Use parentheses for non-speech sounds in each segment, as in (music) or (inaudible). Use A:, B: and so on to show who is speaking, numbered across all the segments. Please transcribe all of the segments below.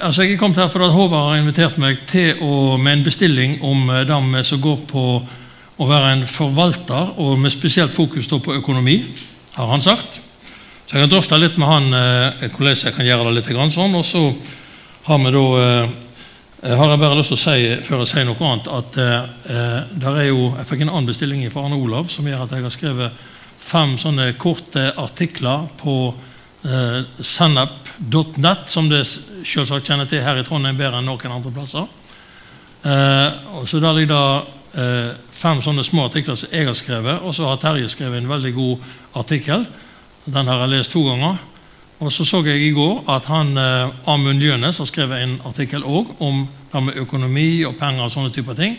A: Altså, Jeg er kommet her fordi Håvard har invitert meg til å, med en bestilling om eh, dem som går på å være en forvalter, og med spesielt fokus på økonomi, har han sagt. Så jeg har drøfta litt med han eh, hvordan jeg kan gjøre det litt sånn. Og så har vi da eh, har jeg bare lyst til å si før jeg sier noe annet, at eh, der er jo, jeg fikk en annen bestilling fra Arne Olav som gjør at jeg har skrevet fem sånne korte artikler på eh, sennep.net, som det selvsagt kjenner til her i Trondheim bedre enn noen andre plasser. Eh, og så Der ligger det eh, fem sånne små artikler som jeg har skrevet, og så har Terje skrevet en veldig god artikkel. Den har jeg lest to ganger. Og så så jeg i går at han, eh, Amund Ljønes har skrevet en artikkel òg om det med økonomi og penger og sånne typer ting,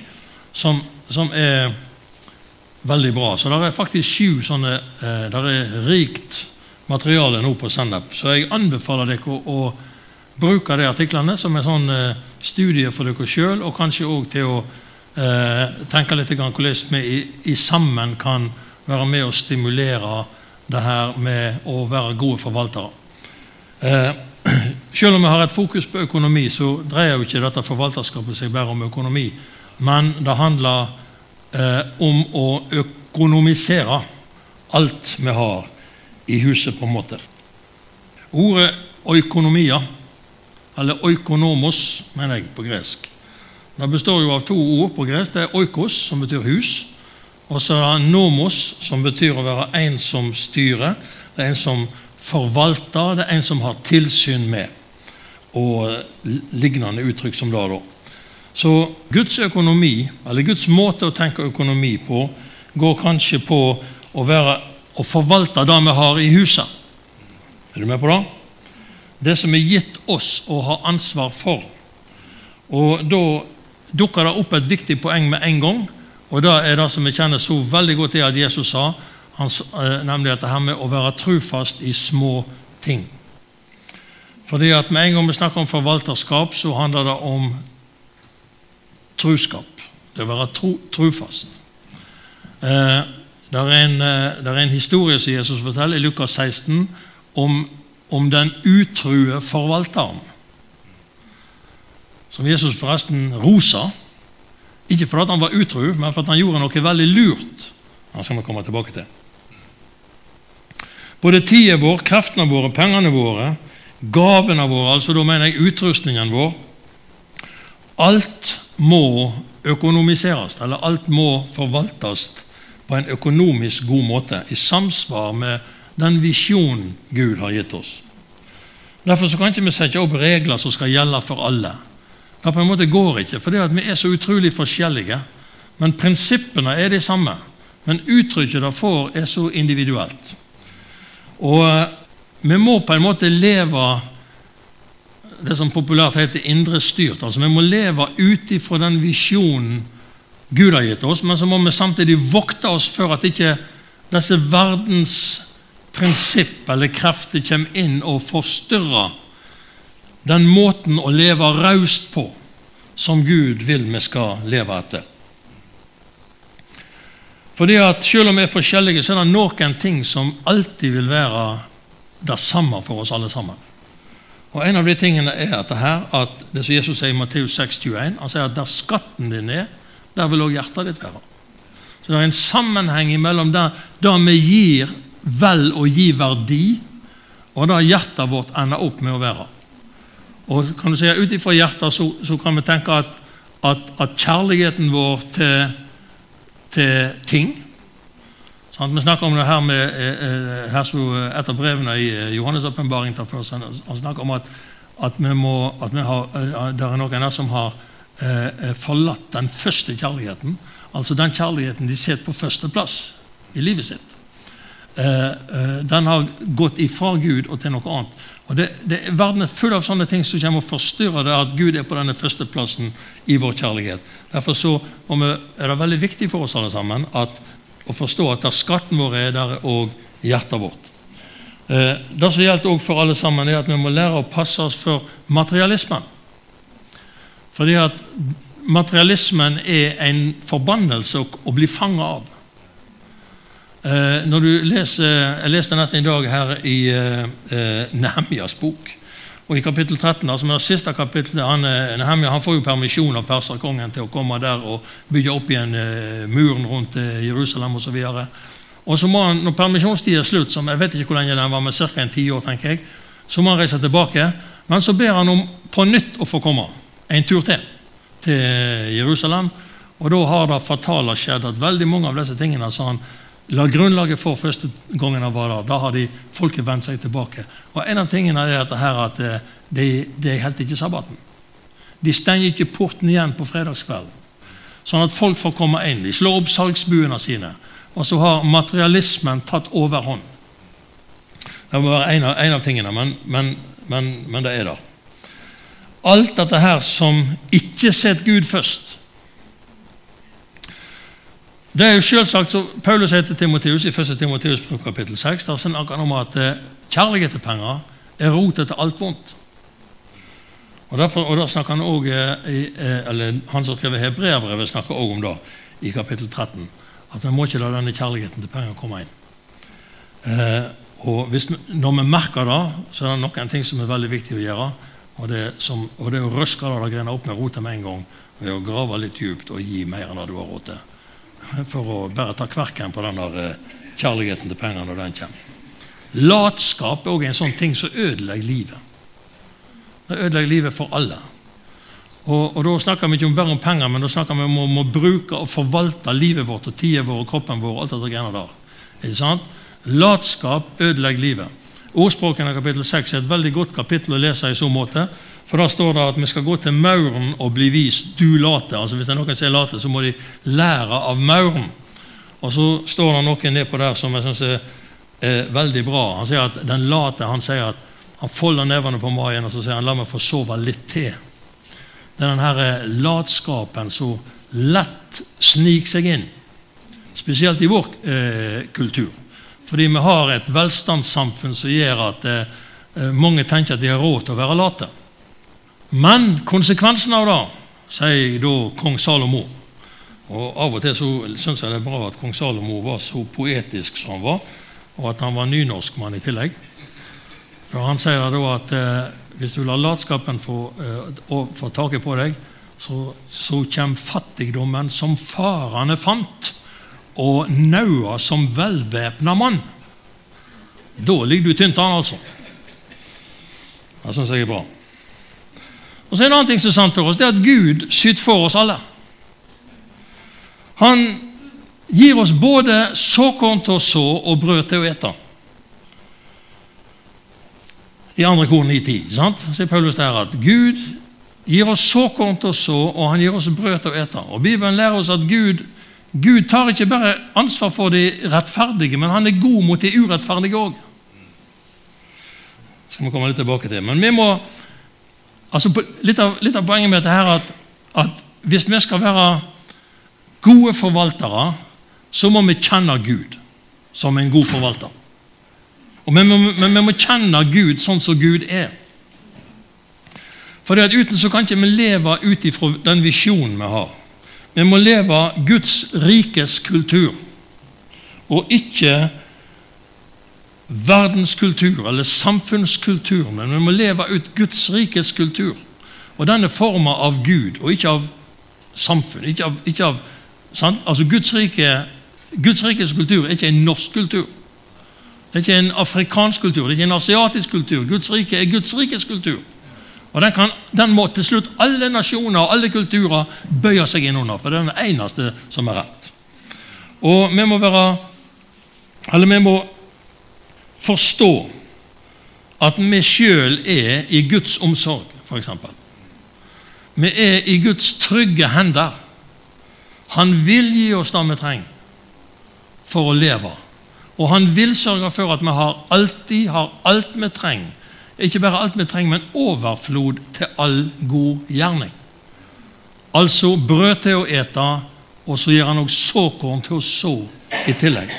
A: som, som er veldig bra. Så det er faktisk sju sånne eh, Det er rikt materiale nå på Sennep. Så jeg anbefaler dere å, å bruke de artiklene som en sånn eh, studie for dere sjøl, og kanskje òg til å eh, tenke litt hvordan vi i, i sammen kan være med og stimulere det her med å være gode forvaltere. Eh, (clears throat) selv om vi har et fokus på økonomi, så dreier jo ikke dette forvalterskapet seg bare om økonomi. Men det handler eh, om å økonomisere alt vi har i huset, på en måte. Ordet oikonomia, eller oikonomos, mener jeg på gresk, det består jo av to ord på gresk. Det er oikos, som betyr hus, og så er det nomos, som betyr å være en som styrer. Det er en som forvalter, det er en som har tilsyn med. Og lignende uttrykk som det. da. Så Guds økonomi, eller Guds måte å tenke økonomi på, går kanskje på å, være, å forvalte det vi har i huset. Er du med på det? Det som er gitt oss å ha ansvar for. Og Da dukker det opp et viktig poeng med en gang, og det er det som vi kjenner så veldig godt til at Jesus sa, eh, nemlig dette her med å være trufast i små ting. Fordi at Med en gang vi snakker om forvalterskap, så handler det om truskap. Det å være tro, trufast. Eh, det er, en, eh, er en historie som Jesus forteller i Lukas 16 om, om den utrue forvalteren. Som Jesus forresten rosa. Ikke fordi han var utru, men fordi han gjorde noe veldig lurt. Det skal vi komme tilbake til. Både tida vår, kreftene våre, pengene våre, gavene våre, altså da mener jeg utrustningen vår Alt må økonomiseres, eller alt må forvaltes på en økonomisk god måte, i samsvar med den visjonen Gud har gitt oss. Derfor kan ikke vi sette opp regler som skal gjelde for alle. Det på en måte går ikke, for vi er så utrolig forskjellige. Men prinsippene er de samme. Men uttrykket det får, er så individuelt. Og eh, vi må på en måte leve det som populært heter indre styrt. Altså Vi må leve ut ifra den visjonen Gud har gitt oss, men så må vi samtidig vokte oss for at ikke disse verdens prinsipp eller krefter kommer inn og forstyrrer den måten å leve raust på som Gud vil vi skal leve etter. Fordi at Selv om vi er forskjellige, så er det noen ting som alltid vil være det samme for oss alle sammen. Og En av de tingene er at det her, at det som Jesus sier i Matteus 6,21, han sier at der skatten din er, der vil også hjertet ditt være. Så Det er en sammenheng mellom det, det vi gir vel å gi verdi, og det hjertet vårt ender opp med å være. Og kan du si, Ut ifra hjertet så, så, kan vi tenke at, at, at kjærligheten vår til til ting. sant? vi snakker om det her med eh, eh, her så Et av brevene i eh, Johannes' åpenbaring han snakker om at, at, vi må, at vi har, det er noen her som har forlatt den første kjærligheten. Altså den kjærligheten de setter på førsteplass i livet sitt. Eh, den har gått ifra Gud og til noe annet. Og det, det, Verden er full av sånne ting som kommer og forstyrrer det at Gud er på denne førsteplassen i vår kjærlighet. Derfor så er det veldig viktig for oss alle sammen at, å forstå at der skatten vår er, der er òg hjertet vårt. Eh, det som gjelder også for alle sammen, er at vi må lære å passe oss for materialismen. Fordi at materialismen er en forbannelse å, bli fanget av. Eh, når du leser, Jeg leste nettopp i dag her i eh, eh Nehemjas bok. Og i kapittel 13, da, som er det siste kapittelet, han, Nehemia, han får jo permisjon av perserkongen til å komme der og bygge opp igjen muren rundt Jerusalem osv. Og, så må han, når permisjonstiden er slutt, som jeg vet ikke hvor lenge den var, men ca. en tiår, tenker jeg, så må han reise tilbake. Men så ber han om på nytt å få komme en tur til til Jerusalem. Og da har det fatale skjedd at veldig mange av disse tingene som han la grunnlaget for første gangen han var der. Da har de folket vendt seg tilbake. Og En av tingene er dette her at eh, de, de helt ikke sabbaten. De stenger ikke porten igjen på fredagskvelden, sånn at folk får komme inn. De slår opp salgsbuene sine. Og så har materialismen tatt overhånd. Det må være en av, en av tingene, men, men, men, men, det er der. Alt dette her som ikke setter Gud først, det er jo selvsagt, så Paulus sier til Timoteus i 1. Timoteus kapittel 6 der snakker han om at eh, kjærlighet til penger er rotet til alt vondt. Og, derfor, og da snakker Han også, eh, eh, eller han som skrev Hebreabrevet, snakker også om det i kapittel 13. At vi må ikke la denne kjærligheten til penger komme inn. Og vi, Når vi merker det, så er det noen ting som er veldig viktig å gjøre. Og det, som, og det å røske det greiene opp med rota med en gang ved å grave litt djupt og gi mer enn du har råd til (laughs) for å bare ta kverken på den der eh, kjærligheten til penger når den kommer. Latskap er òg en sånn ting som ødelegger livet. Det ødelegger livet for alle. Og, og Da snakker vi ikke bare om penger, men da snakker vi om å, om å bruke og forvalte livet vårt og tida vår og kroppen vår. og alt det greiene der. Ikke sant? Latskap ødelegger livet. Ordspråkene kapittel 6 er et veldig godt kapittel å lese i så måte. For da står det at vi skal gå til mauren og bli vist 'du late'. Altså Hvis det er noen som er late, så må de lære av mauren. Og så står det noe nedpå der som jeg syns er, er, veldig bra. Han sier at den late han sier at han folder nevene på maien og så sier han 'la meg få sove litt til'. Det er denne latskapen som lett sniker seg inn, spesielt i vår eh, kultur. Fordi vi har et velstandssamfunn som gjør at eh, eh mange tenker at de har råd til å være late. Men konsekvensen av det, sier da kong Salomo og Av og til så syns jeg det er bra at kong Salomo var så poetisk som han var, og at han var nynorskmann i tillegg. For Han sier da at eh, hvis du lar latskapen få, eh, få taket på deg, så, så kommer fattigdommen som farene fant, og naua som velvæpna mann. Da ligger du tynt an, altså. Det syns jeg er bra. Og så er En annen ting som er sant for oss, det er at Gud syter for oss alle. Han gir oss både såkorn til å så og brød til å ete. I andre kor 9.10 sier Paulus der at Gud gir oss såkorn til å så, og han gir oss brød til å ete. Og Bibelen lærer oss at Gud, Gud tar ikke bare ansvar for de rettferdige, men han er god mot de urettferdige òg. skal vi komme litt tilbake til. Men vi må Altså, litt, av, litt, av, poenget med dette er at, at hvis vi skal være gode forvaltere, så må vi kjenne Gud som en god forvalter. Og vi, vi, vi må kjenne Gud sånn som Gud er. For Uten så kan ikke vi leve ut ifra den visjonen vi har. Vi må leve Guds rikes kultur, og ikke verdenskultur eller samfunnskultur, men vi må leve ut Guds rikes kultur. Og den er forma av Gud, og ikke av samfunn. Ikke av, ikke av, altså Guds, rike, Guds rikes kultur er ikke en norsk kultur. Det er ikke en afrikansk kultur, det er ikke en asiatisk kultur. Guds rike er Guds rikes kultur. Og den, kan, den må til slutt alle nasjoner og alle kulturer bøye seg inn under, for det er den eneste som er rett. Og vi må være Eller vi må forstå at vi sjøl er i Guds omsorg, f.eks. Vi er i Guds trygge hender. Han vil gi oss det vi trenger for å leve. Og han vil sørge for at vi har alltid har alt vi trenger. Ikke bare alt vi trenger, men overflod til all god gjerning. Altså brød til å ete, og så gir han også såkorn til å så i tillegg.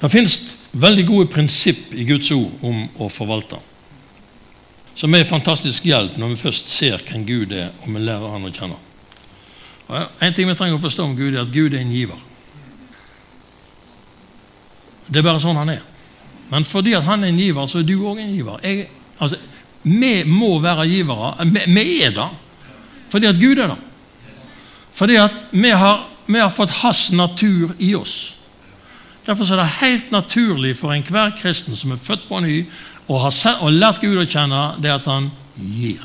A: Det finnes veldig gode prinsipp i Guds ord om å forvalte, som er fantastisk hjelp når vi først ser hvem Gud er, og vi lærer han å kjenne. En ting vi trenger å forstå om Gud, er at Gud er en giver. Det er bare sånn han er. Men fordi han er en giver, så er du òg en giver. Jeg, Altså, Vi må være givere. Vi, vi er det fordi at Gud er det. Fordi at vi har, vi har fått hans natur i oss. Derfor er det helt naturlig for enhver kristen som er født på ny, og har og lært Gud å kjenne, det at han gir.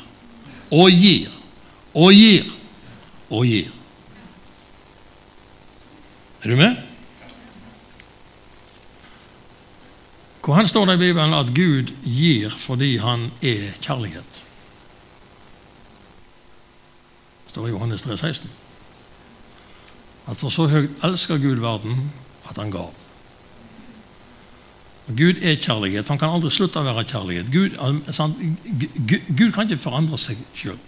A: Og gir. Og gir. Og gir. Er du med? Hvor står det i Bibelen at Gud gir fordi han er kjærlighet? Det står i Johannes 3, 16. At for så høyt elsker Gud verden at han gav. Gud er kjærlighet. Han kan aldri slutte å være kjærlighet. Gud, Gud kan ikke forandre seg sjøl.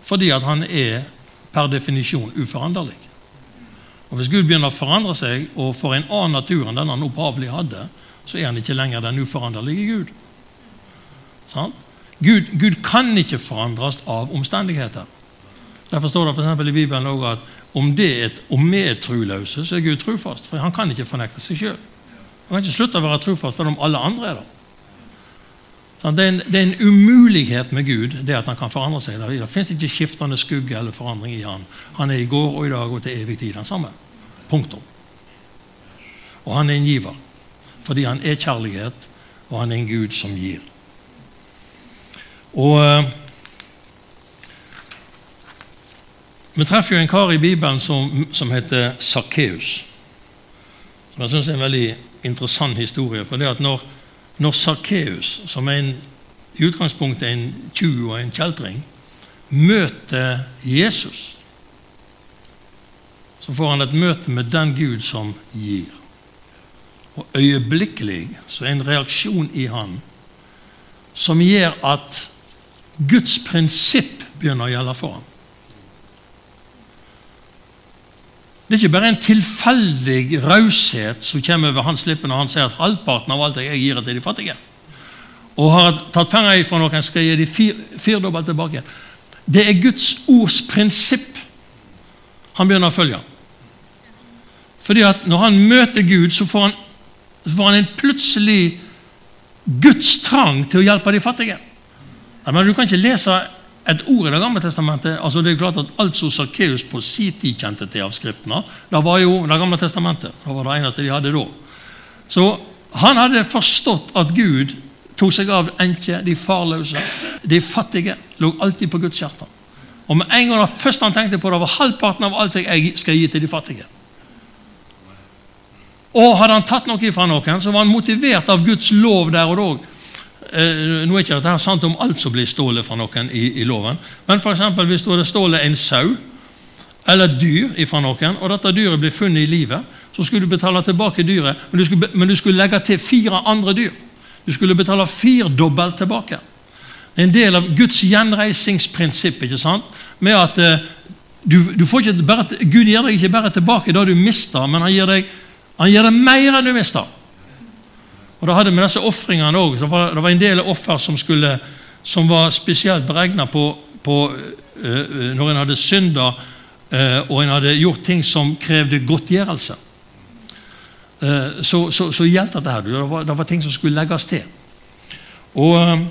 A: Fordi at han er per definisjon uforanderlig. Og Hvis Gud begynner å forandre seg og får en annen natur enn den han opphavlig hadde, så er han ikke lenger den uforanderlige Gud. Sånn? Gud, Gud kan ikke forandres av omstendigheter. Derfor står det for i Bibelen også at om, et, om vi er truløse, så er Gud trufast. For han kan ikke fornekte seg sjøl. Han kan ikke slutte å være trufast for om alle andre er der. Sånn, det er, en, det er, en, umulighet med Gud, det at han kan forandre seg. Det, det fins ikke skiftende skugge eller forandring i han. Han er i går og i dag og til evig tid den samme. Punktum. Og han er en giver. Fordi han er kjærlighet, og han er en Gud som gir. Og uh, Vi treffer jo en kar i Bibelen som, som heter Sakkeus. Som jeg syns er en veldig interessant historie. for det at Når, når Sakkeus, som en, i utgangspunktet er en tjuv og en kjeltring, møter Jesus, så får han et møte med den Gud som gir. Og øyeblikkelig så er en reaksjon i han som gjør at Guds prinsipp begynner å gjelde for ham. Det er ikke bare en tilfeldig raushet som kommer over hans lippe når han sier at halvparten av alt jeg gir til de fattige. Og har tatt penger ifra noen, skal gi de fir, firdobbelt tilbake. Det er Guds ords prinsipp han begynner å følge. Fordi at Når han møter Gud, så får han, så får han en plutselig Guds trang til å hjelpe de fattige. Men Du kan ikke lese et ord i Det gamle testamentet altså det er klart at Alt som Sakkeus på sin tid kjente til av Skriftene, det var jo Det gamle testamentet. Det var det eneste de hadde da. Så han hadde forstått at Gud tok seg av enker, de farløse, de fattige. Lå alltid på Guds hjerte. Og med en gang det første han tenkte på, det var halvparten av alt jeg skal gi til de fattige. Og hadde han tatt noe fra noen, så var han motivert av Guds lov der og da Eh, nå er ikke dette sant om alt som blir stålet fra noen i, i loven, men eksempel, hvis du hadde stålet en sau eller dyr fra noen, og dette dyret blir funnet i livet, så skulle du betale tilbake dyret, men du skulle, men du skulle legge til fire andre dyr. Du skulle betale firdobbelt tilbake. Det er en del av Guds gjenreisingsprinsipp. ikke sant? Med at eh, du, du bare, Gud gir deg ikke bare tilbake det du mister, men han gir deg, han gir deg mer enn du mister. Og da hadde vi disse ofringene òg. Det, var en del offer som, skulle, som var spesielt beregna på, på uh, når en hadde synda uh, og en hadde gjort ting som krevde godtgjørelse. Uh, så, så, så gjaldt dette her. Det var, det var, ting som skulle legges til. Og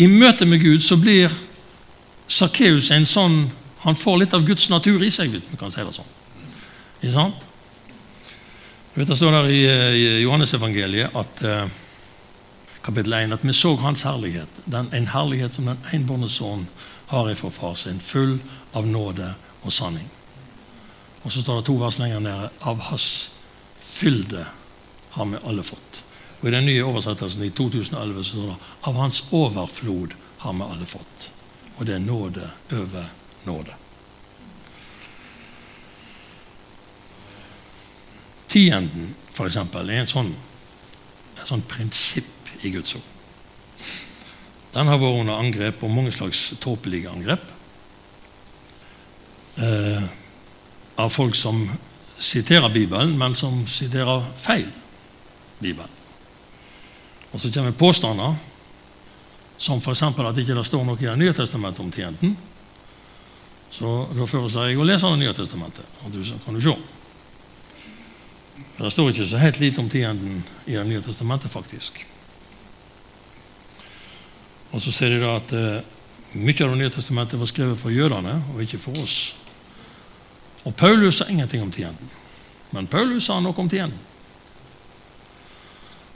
A: i møte med Gud så blir Sakkeus en sånn Han får litt av Guds natur i seg, hvis man kan si det sånn. Ikke sant? Vet, det står der i, eh, i Johannesevangeliet at uh, kapittel 1 at vi så hans herlighet. Den, en herlighet som den enbårne sønn har ifra far sin, full av nåde og sanning. Og så står det to vers lenger nede av hans fylde har vi alle fått. Og I den nye oversettelsen i 2011 så står det av hans overflod har vi alle fått. Og det er nåde over nåde. Tienden, f.eks., er en sånn, en sånn prinsipp i Guds ord. Den har vært under angrep, og mange slags tåpelige angrep. Eh, av folk som siterer Bibelen, men som siterer feil Bibelen. Og så kommer påstander som f.eks. at det ikke står noe i Det nye testamentet om tienden. Så da foreslår jeg å lese Det nye testamentet. og du, kan du se. Det står ikke så helt lite om tienden i Det nye testamentet, faktisk. Og så ser de da at eh, mye av Det nye testamentet var skrevet for jødene, og ikke for oss. Og Paulus sa ingenting om tienden. Men Paulus sa noe om tienden.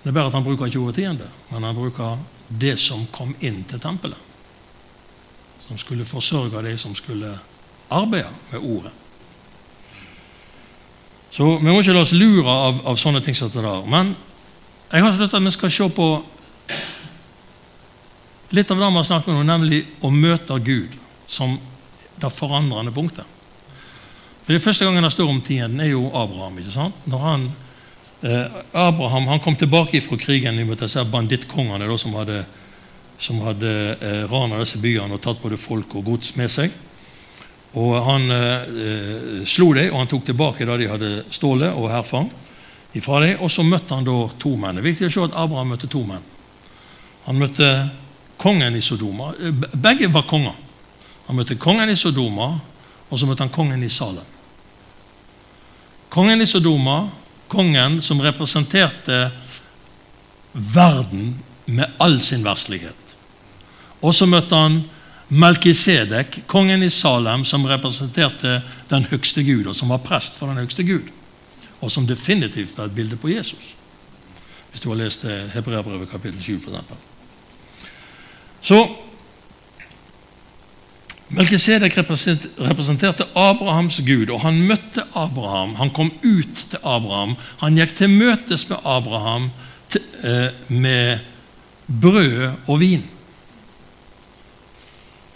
A: Det er bare at han bruker ikke ordet tiende, men han bruker det som kom inn til tempelet. Som skulle forsørge de som skulle arbeide med ordet. Så vi må ikke la oss lure av, av sånne ting som det der. Men jeg har lyst til at vi skal se på litt av det vi har snakket om, nemlig å møte Gud som det forandrende punktet. For det Første gangen det står om tienden, er jo Abraham. ikke sant? Når han, eh, Abraham han kom tilbake fra krigen mot disse bandittkongene som hadde, som hadde eh, rana disse byene og tatt både folk og gods med seg. Og Han eh, slo dem, og han tok tilbake det de hadde stålet og herfang ifra dem. Og så møtte han da to menn. Det er viktig å se at Abraham møtte to menn. Han møtte kongen i Sodoma. Eh, begge var konger. Han møtte kongen i Sodoma, og så møtte han kongen i Salem. Kongen i Sodoma, kongen som representerte verden med all sin verslighet. Og så møtte han Melkisedek, kongen i Salem, som representerte den høgste Gud, og som var prest for den høgste Gud. Og som definitivt var et bilde på Jesus. Hvis du har lest eh, Hebreabrevet kapittel 7, f.eks. Så Melkisedek representerte Abrahams Gud, og han møtte Abraham. Han kom ut til Abraham. Han gikk til møtes med Abraham eh, med brød og vin.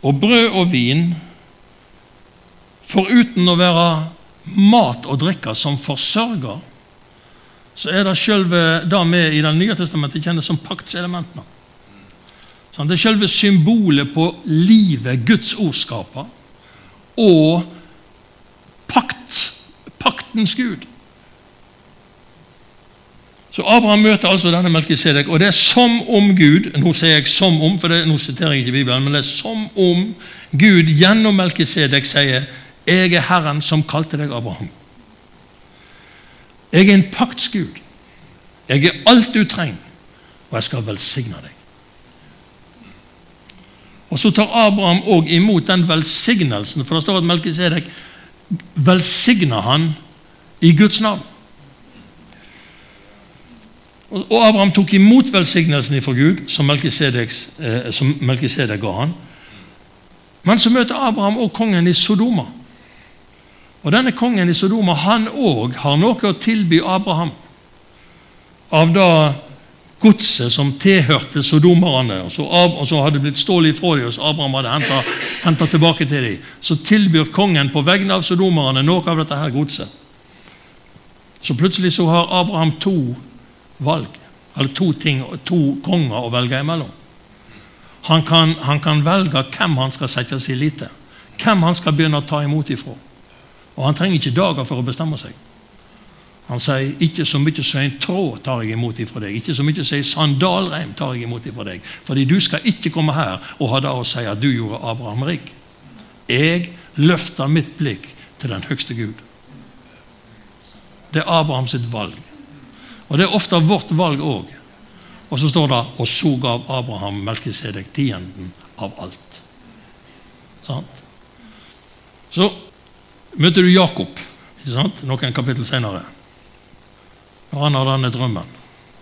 A: Og brød og vin, foruten å være mat og drikke som forsørger, så er det selve det vi i Det nye testamentet kjenner som paktselementene. Det er selve symbolet på livet Guds ord skaper, og pakt, paktens Gud. Så Abraham møter altså denne Melkisedek, og det er som om Gud Nå sier jeg 'som om', for det, nå siterer jeg ikke Bibelen, men det er som om Gud gjennom Melkisedek sier 'Jeg er Herren som kalte deg Abraham'. Jeg er en paktsgud. Jeg er alt du trenger, og jeg skal velsigne deg. Og Så tar Abraham òg imot den velsignelsen, for det står at Melkisedek velsigner han i Guds navn. Og Abraham tok imot velsignelsen fra Gud, som Melkisedek, eh, som Melkisedek ga han. Men så møter Abraham også kongen i Sodoma. Og Denne kongen i Sodoma han òg har noe å tilby Abraham. Av da godset som tilhørte sodomerne, og så, og så hadde blitt stålet ifra dem, og så Abraham hadde henta tilbake til dem, så tilbyr kongen på vegne av sodomerne noe av dette her godset. Så plutselig så har Abraham to valg, eller to ting, to konger å velge imellom. Han kan, han kan velge hvem han skal sette sin lit til, hvem han skal begynne å ta imot ifra. Og han trenger ikke dager for å bestemme seg. Han sier ikke så mye som en tråd tar jeg imot ifra deg. Ikke så mye som en sandalreim tar jeg imot ifra deg. Fordi du skal ikke komme her og ha det å si at du gjorde Abraham rik. Jeg løfter mitt blikk til den høgste Gud. Det er Abrahams valg. Og det er ofte vårt valg òg. Og så står det og så gav Abraham Melkisedek tienden av alt. Sant? Så møter du Jakob noen kapittel senere. Og han har denne drømmen.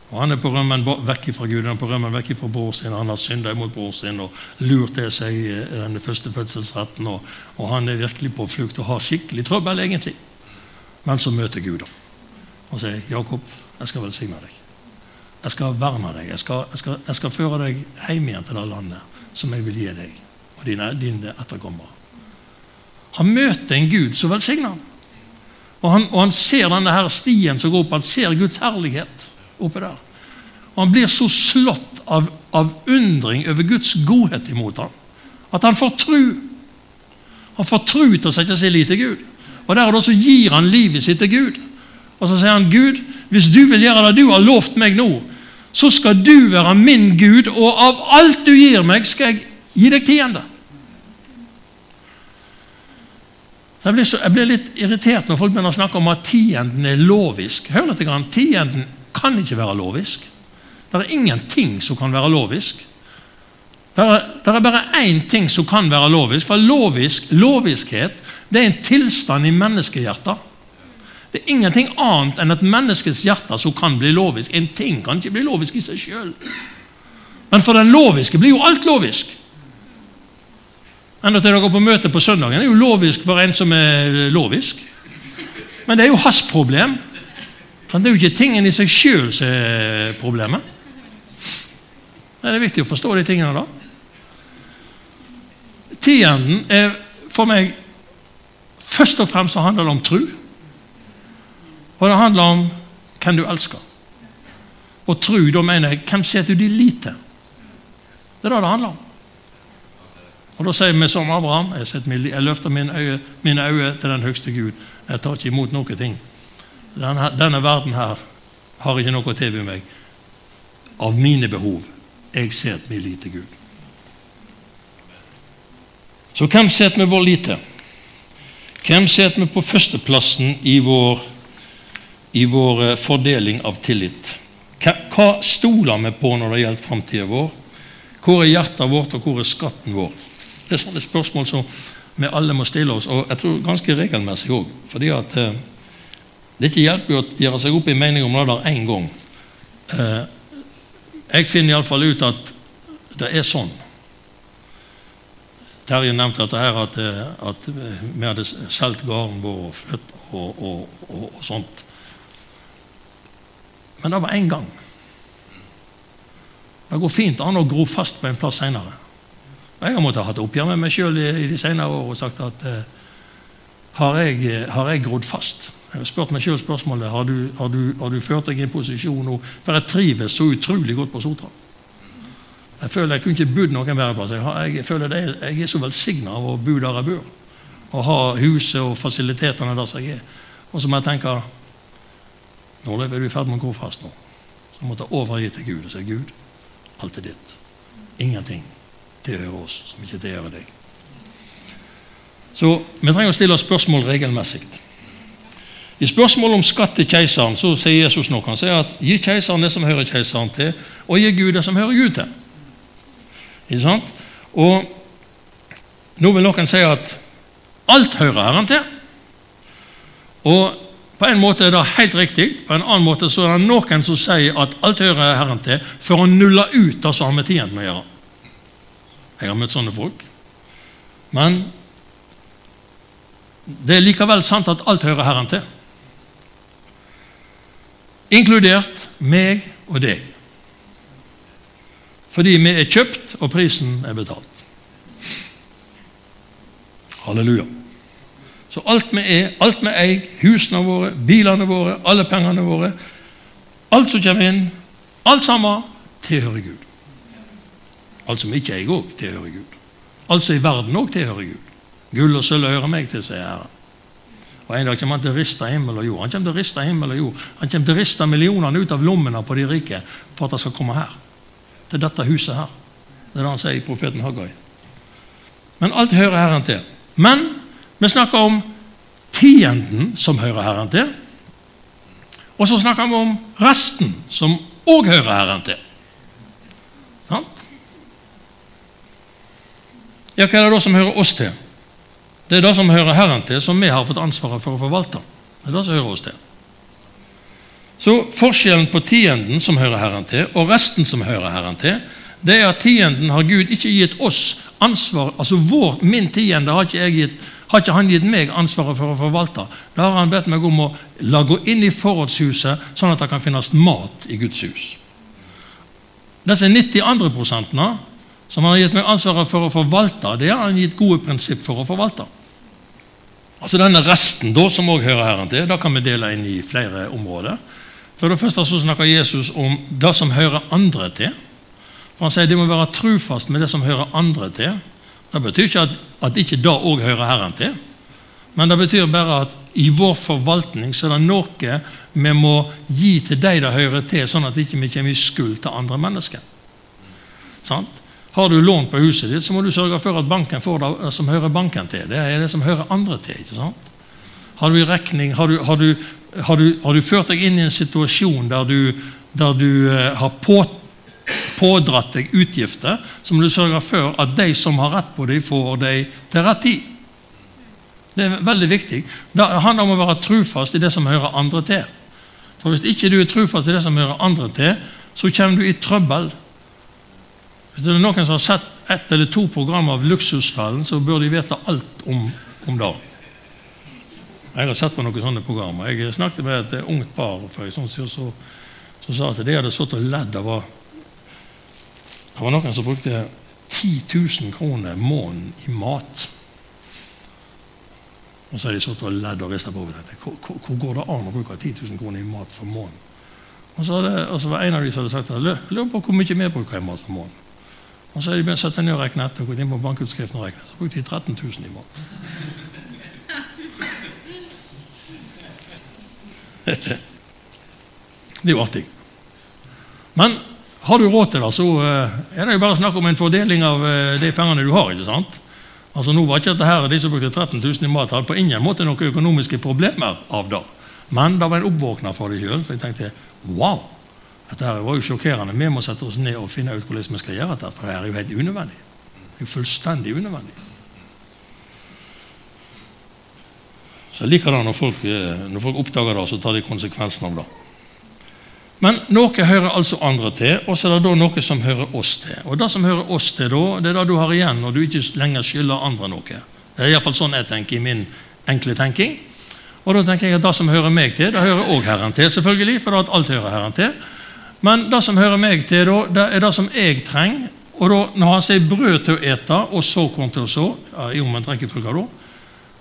A: Og Han er på rømmen vekk fra Gud, han er på rømmen vekk fra bror sin. Han har synda mot bror sin og lurt til seg eh, denne første fødselsretten. Og, og, han er virkelig på flukt og har skikkelig trøbbel, egentlig. Men så møter Gud ham og sier, 'Jakob, jeg skal velsigne deg. Jeg skal verne deg. Jeg skal, jeg skal, jeg skal føre deg hjem igjen til det landet som jeg vil gi deg og dine, dine etterkommere.' Han møter en Gud som velsigner ham. Og han, og han, ser denne her stien som går opp, han ser Guds herlighet oppe der. Og Han blir så slått av, av undring over Guds godhet imot ham, at han får tru. Han får tru til å sette sin lit til Gud. Og der og da så gir han livet sitt til Gud. Og så sier han, Gud, hvis du vil gjøre det du har lovt meg nå, så skal du være min Gud, og av alt du gir meg, skal jeg gi deg tiende. Jeg blir, så, jeg blir, litt irritert når folk begynner å snakke om at tienden er lovisk. Hør litt. Tienden kan ikke være lovisk. Det er ingenting som kan være lovisk. Det er, det er bare én ting som kan være lovisk. For lovisk, loviskhet det er en tilstand i menneskehjertet. Det er ingenting annet enn et menneskets hjerte som kan bli lovisk. En ting kan ikke bli lovisk i seg sjøl. Men for den loviske blir jo alt lovisk. Enda til dere på møte på søndagen er jo lovisk for en som er lovisk. Men det er jo hans problem. Det er jo ikke tingen i seg sjøl som er problemet. Det er viktig å forstå de tingene da. Tienden er for meg Først og fremst handler det om tru. Og det handler om hvem du elsker. Og tru, da mener jeg hvem setter du din lit til? Det er det det handler om. Og Da sier vi som Abraham jeg, setter, jeg løfter mine øyne, mine øyne til den høyeste Gud. Jeg tar ikke imot noen ting. Denne, denne verden her har ikke noe å tilby meg av mine behov. Jeg setter min lit til Gud. Så hvem setter vi vår lit til? Hvem setter vi på førsteplassen i vår, i vår eh, fordeling av tillit? Hva stoler vi på når det gjelder framtida vår? Hvor er hjertet vårt, og hvor er skatten vår? Det er sånne spørsmål som vi alle må stille oss, og jeg tror ganske regelmessig òg. Fordi at eh, det ikke hjelper å gjøre seg opp i mening om det der én gang. Eh, jeg finner iallfall ut at det er sånn. Terje nevnte dette her at, eh, at vi hadde solgt gården vår og flytt og, og, og, og, sånt. Men det var én gang. Det går fint an å gro fast på en plass seinere. Jeg har måttet ha hatt oppgjør med meg sjøl i, i, de senere år og sagt at eh, har, jeg, har jeg grodd fast? Jeg har spurt meg sjøl spørsmålet har du, har, du, har du ført deg i en posisjon nå For jeg trives så utrolig godt på Sotra. Jeg føler jeg kunne ikke bodd noen bedre plass. Jeg, jeg, føler det, jeg er så velsigna av å bo der jeg bor. Å ha huset og fasilitetene der som jeg er. Og så må jeg tenke Nå er du i ferd med å gå fast nå. Så måtte jeg overgi til Gud og si Gud, alt er ditt. Ingenting tilhører oss som ikke tilhører deg. Så vi trenger å stille spørsmål regelmessig. I spørsmålet om skatt til keiseren så sier Jesus noe. Han sier at gi keiseren det som hører keiseren til, og gi Gud det som hører Gud til. Ikke sant? Og nå vil noen si at alt hører Herren til. Og på en måte er det helt riktig, på en annen måte så er det noen som sier at alt hører Herren til, for å nulle ut det som har med tienden å gjøre. Jeg har møtt sånne folk. Men det er likevel sant at alt hører Herren til. Inkludert meg og deg. Fordi vi er kjøpt, og prisen er betalt. Halleluja. Så alt vi er, alt vi eier, husene våre, bilene våre, alle pengene våre, alt som kommer inn, alt sammen tilhører Gud. Alt som ikke eier òg, tilhører Gud. Alt som i verden òg tilhører Gud. Gull og sølv hører meg til, sier Herren. Og En dag kommer han til å riste himmel og jord. Han kommer til å riste himmel og jord. Han kommer til å riste millionene ut av lommene på de rike for at de skal komme her. Til dette huset her. Det er det han sier i profeten Haggai. Men alt hører Herren til. Men vi snakker om tienden som hører Herren til. Og så snakker vi om resten som òg hører Herren til. Ja, hva er det da som hører oss til? Det er det som hører Herren til, som vi har fått ansvaret for å forvalte. Det er det som hører oss til. Så Forskjellen på tienden, som hører Herren til, og resten, som hører Herren til, det er at tienden har Gud ikke gitt oss ansvar Altså vår, min tiende har ikke, jeg gitt, har ikke han gitt meg ansvaret for å forvalte. Da har han bedt meg om å la gå inn i forrådshuset, sånn at det kan finnes mat i Guds hus. Disse 90 andre prosentene som han har gitt meg ansvaret for å forvalte, det har han gitt gode prinsipp for å forvalte. Altså Denne resten da, som også hører Herren til, da kan vi dele inn i flere områder. For det første så snakker Jesus om det som hører andre til. For Han sier de må være trufast med det som hører andre til. Det betyr ikke at, at ikke det òg hører Herren til. Men det betyr bare at i vår forvaltning så er det noe vi må gi til de det hører til, sånn at vi ikke kommer i skuld til andre mennesker. Sant? Har du lån på huset ditt, så må du sørge for at banken får det som hører banken til. Det er det som hører andre til. ikke sant? Har du rekning, har du, har, du, har, du, ført deg inn i en situasjon der du, der uh, har på, pådratt deg utgifter, så må du sørge for at de som har rett på dem, får dem til rett tid. Det er veldig viktig. Det handler om å være trufast i det som hører andre til. For Hvis ikke du er trufast i det som hører andre til, så kommer du i trøbbel. Hvis det er noen som har sett ett eller to program av Luksusfellen, så bør de vite alt om, om det. Jeg har sett på noen sånne programmer. Jeg snakket med et ungt par for en stund siden som sa at de hadde sittet og ledd av Det var noen som brukte 10 000 kroner måneden i mat. Og så har de sittet og ledd og rista på hodet. Hvor, hvor, går det an å bruke 10 000 kroner i mat for måneden? Og så, hadde, og så var en av de som hadde sagt det. Lurer på hvor mye vi bruker i mat for måneden. Og så har de begynt å sette ned og regne etter. og gått inn på bankutskriften og regnet. Så brukte de 13 000 i mat. (laughs) Det er jo artig. Men har du råd til det, så eh, er det jo bare snakk om en fordeling av eh, de pengene du har. ikke sant? Altså nå var ikke dette her, De som brukte 13 000 i mat, hadde på ingen måte noen økonomiske problemer av det. Men det var en oppvåkner for dem sjøl. For jeg tenkte wow, dette her var jo sjokkerende. Vi må sette oss ned og finne ut hvordan vi skal gjøre dette. For det er jo helt unødvendig. Det er jo fullstendig unødvendig. Så jeg liker det når folk, eh, når folk oppdager det, så tar de konsekvensen av det. Men noe hører altså andre til, og så er det da noe som hører oss til. Og Det som hører oss til, da, det er det du har igjen når du ikke lenger skylder andre noe. Det er iallfall sånn jeg tenker i min enkle tenking. Og da tenker jeg at Det som hører meg til, det hører òg Herren til, selvfølgelig, for at alt hører Herren til. Men det som hører meg til, da, det er det som jeg trenger. Og da, Når han sier brød til å ete og såkorn til å så, i omvendt rekkefølge da,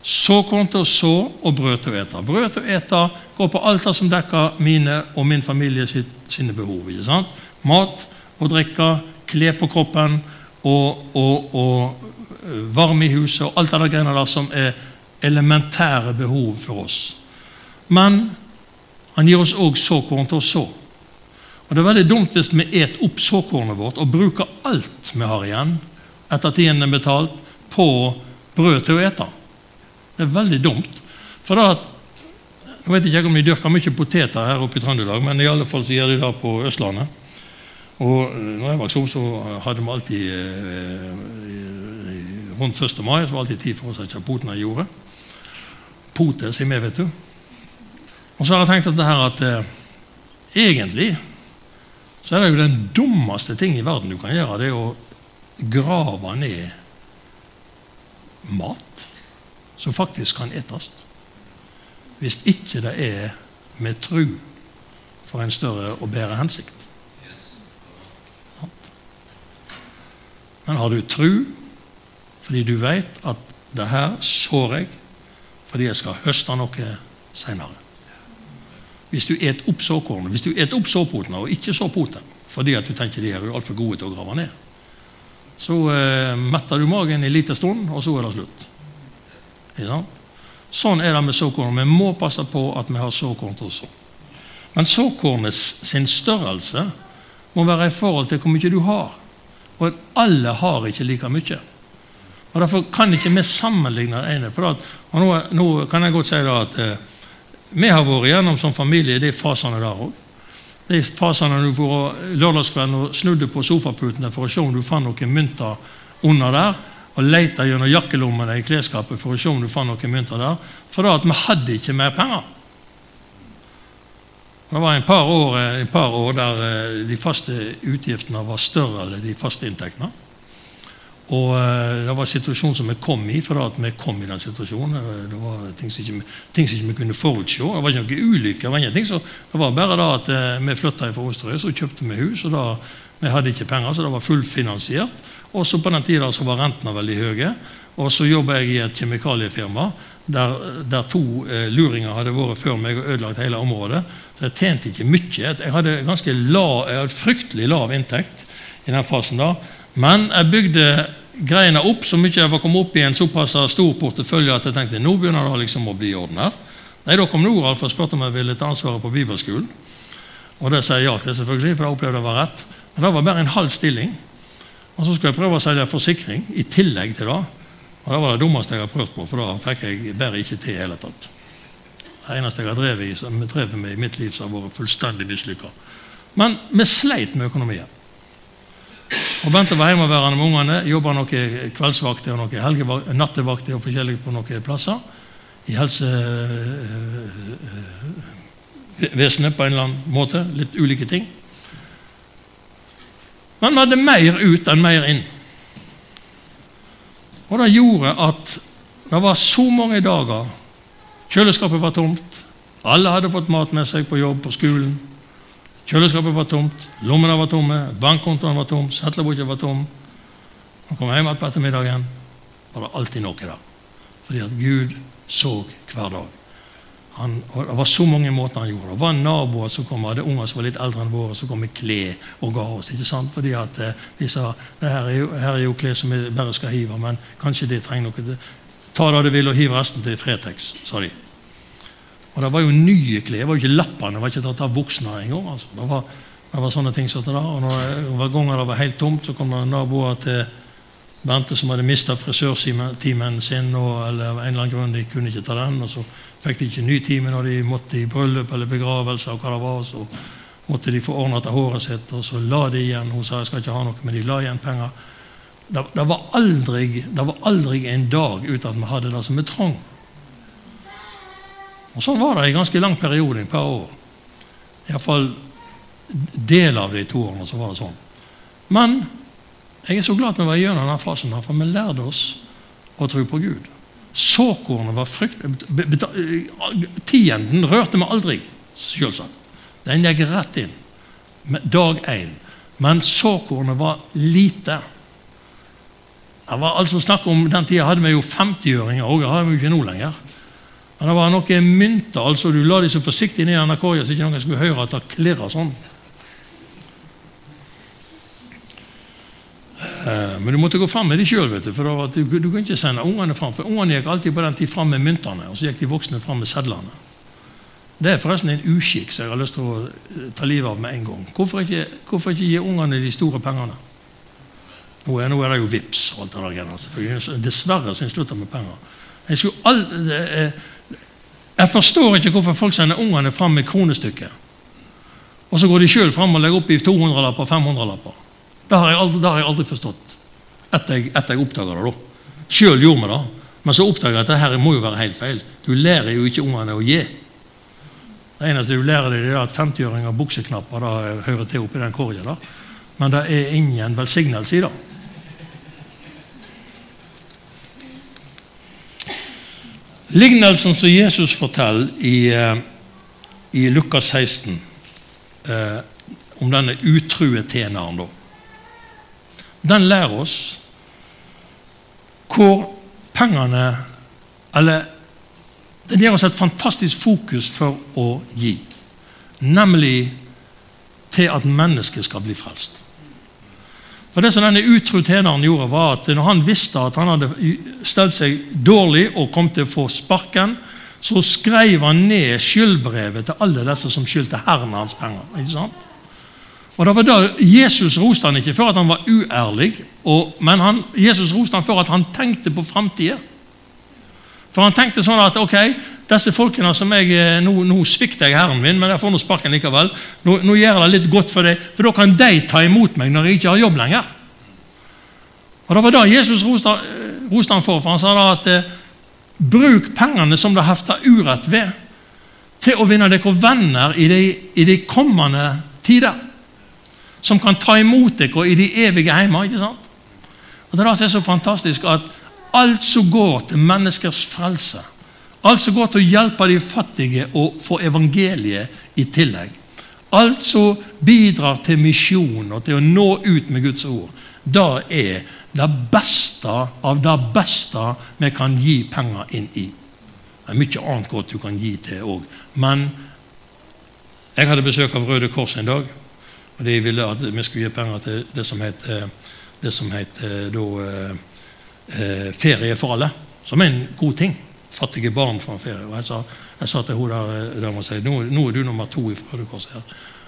A: såkorn til å så og brød til å ete. Brød til å ete går på alt det som dekker mine og min familie sitt, sine behov. ikke sant? Mat og drikke, klær på kroppen og, og, og, varme i huset og alt det der som er elementære behov for oss. Men han gir oss òg såkorn til å så. Og Det er veldig dumt hvis vi et opp såkornet vårt og bruker alt vi har igjen, etter tiden er betalt, på brød til å ete. Det er veldig dumt. For da at, Jeg vet ikke om de dyrker mye poteter her oppe i Trøndelag, men i alle fall så gjør de det på Østlandet. Og når jeg vokste opp, så hadde vi alltid eh, rundt 1. mai så var det alltid tid for å sette potene i jordet. Potet, sier vi, vet du. Og så har jeg tenkt at det her at eh, egentlig så er det jo den dummeste ting i verden du kan gjøre, det er å grave ned mat som faktisk kan etast. Hvis ikke det er med tru for en større og bedre hensikt. Men har du tru fordi du vet at det her sår jeg fordi jeg skal høste noe seinere? Hvis du et opp såkornet, hvis du et opp såpotene og ikke såpoten fordi at du tenker de er altfor gode til å grave ned, så eh, metter du magen en liten stund, og så er det slutt. Sånn er det med såkornet. Vi må passe på at vi har såkorn til oss. Men såkornet sin størrelse må være i forhold til hvor mye du har. Og alle har ikke like mye. Og Derfor kan ikke vi sammenligne det ene. For at, og nå, nå, kan jeg godt si at eh, vi har vært igjennom som familie de fasene der òg. De fasene du var lørdagskvelden og snudde på sofaputene for å se om du fant noen mynter under der, og leita gjennom jakkelommene i klesskapet for å se om du fant noen mynter der. For da at vi hadde ikke mer penger. Det var en par en par år der eh, de faste utgiftene var større enn de faste inntektene. Og eh, Det var en situasjon som vi kom i, for at vi kom i den situasjonen. Det var ting som ikke, ting som ikke vi kunne forutse. Det var ikke noen ulykker. Det det var bare da at eh, vi flytta fra Osterøy, så kjøpte vi hus. og da, Vi hadde ikke penger, så det var fullfinansiert. Og så På den tida var rentene veldig høye. Og så jobba jeg i et kjemikaliefirma der, der to eh, luringer hadde vært før meg og ødelagt hele området. Så jeg tjente ikke mye. Jeg hadde, ganske jeg hadde fryktelig lav inntekt i den fasen da. Men jeg bygde greiene opp så mye jeg var kommet opp i en såpass stor portefølje at jeg tenkte nå begynner det liksom å bli i orden her. Nei, Da kom Noralf og spurte om jeg ville ta ansvaret på bibelskolen. Og det sier jeg ja til, selvfølgelig, for jeg opplevde det var rett. Men det var bare en halv stilling. Og så skulle jeg prøve å selge forsikring i tillegg til det. Og Det var det dummeste jeg har prøvd på, for da fikk jeg bare ikke til i hele tatt. Det eneste jeg har drevet, med i mitt liv, som har vært fullstendig mislykka. Men vi sleit med økonomien. Og Bente var hjemmeværende med ungene, jobba noen kveldsvakter og noen nattevakter og forskjellig på noen plasser. I helsevesenet på en eller annen måte. Litt ulike ting. Men vi hadde mer ut enn mer inn. Og det gjorde at det var så mange dager Kjøleskapet var tomt. Alle hadde fått mat med seg på jobb, på skolen. Kjøleskapet var tomt, lommene var tomme, bankkontoen var tom, settlerboka var tom. man kom hjem igjen på ettermiddagen, var det alltid noe der. Fordi at Gud så hver dag. Han, det var så mange måter han gjorde det. Var naboer som kom, hadde unger som var litt eldre enn våre, som kom med klær og ga oss. ikke sant? Fordi at eh, de sa det her er jo, her er jo klær som vi bare skal hive, men kanskje det trenger noe til. Ta det du vil, og hiv resten til Fretex, sa de. Og det var jo nye klær. Det var jo ikke lappene, det var ikke tatt av buksene engang. Altså. Det, var, det var sånne ting som det der. Og når, hver gang det var helt tomt, så kom det naboer til Bente som hadde mista frisørtimen sin, og, eller en eller annen grunn de kunne ikke ta den. og Så fikk de ikke ny time når de måtte i bryllup eller begravelse. og hva det var, Så måtte de få ordna til håret sitt, og så la de igjen. Hun sa jeg skal ikke ha noe, men de la igjen penger. Det, det, var, aldri, det var aldri en dag uten at vi hadde det som vi trang. Og Sånn var det i ganske lang periode, et par år. Iallfall del av de to årene så var det sånn. Men jeg er så glad at vi var gjennom denne fasen, for vi lærte oss å tro på Gud. Såkornet var frykt... Tienden rørte vi aldri, selvsagt. Den gikk rett inn. Dag én. Men såkornet var lite. Det var altså snakk om, Den tida hadde vi jo 50-øringer, og det har vi jo ikke nå lenger. Men det var noen mynter. altså Du la dem så forsiktig ned i korga så ikke noen skulle høre at det klirra sånn. Men du måtte gå fram med det sjøl, for du, du kunne ikke sende ungene fram. For ungene gikk alltid på den tid fram med myntene, og så gikk de voksne fram med sedlene. Det er forresten en uskikk som jeg har lyst til å ta livet av med en gang. Hvorfor ikke, hvorfor ikke gi ungene de store pengene? Nå er, nå er det jo VIPS og alt det der. selvfølgelig. Dessverre så jeg slutta med penger. Jeg, aldri, jeg, forstår ikke hvorfor folk sender ungene fram med kronestykket. Og så går de sjøl fram og legger opp i 200-lapper og 500-lapper. Det har jeg aldri, det har jeg aldri forstått. Etter jeg, etter jeg oppdaga det. da. Sjøl gjorde vi det. Men så oppdaga jeg at dette må jo være helt feil. Du lærer jo ikke ungene å gi. Det eneste du lærer deg, er at 50-øringer bukseknapper da, hører til oppi den korga. Men det er ingen velsignelse i det. Lignelsen som Jesus forteller i, eh, i Lukas 16, eh, om denne utrue tjeneren, da, den lærer oss hvor pengene Eller den gir oss et fantastisk fokus for å gi, nemlig til at mennesket skal bli frelst. For Det som denne utro tjeneren gjorde, var at når han visste at han hadde stelt seg dårlig og kom til å få sparken, så skrev han ned skyldbrevet til alle disse som skyldte herren hans penger. ikke sant? Og det var da Jesus roste han ikke for at han var uærlig, og, men han, Jesus roste han for at han tenkte på framtida. For han tenkte sånn at ok, disse folkene som jeg, eh, Nå, nå svikter jeg Herren min, men jeg får nå sparken likevel. Nå, nå gjør jeg det litt godt for dem, for da kan de ta imot meg når jeg ikke har jobb lenger. Og Det var da Jesus roste, eh, roste han for, for han sa da at eh, bruk pengene som det hefter urett ved, til å vinne dere venner i de, i de kommende tider. Som kan ta imot dere i de evige heimer. ikke sant? Og Det er det som er så fantastisk at alt som går til menneskers frelse Alt som går til å hjelpe de fattige og få evangeliet i tillegg. Alt som bidrar til misjon og til å nå ut med Guds ord. Det er det beste av det beste vi kan gi penger inn i. Det er mye annet godt du kan gi til òg. Men jeg hadde besøk av Røde Kors en dag. Og De ville at vi skulle gi penger til det som heter, det som het da, eh, Ferie for alle. Som er en god ting fattige barn får ferie. Og jeg sa, jeg sa til hun der, der si, nå, nå, er du nummer to i Røde Kors her.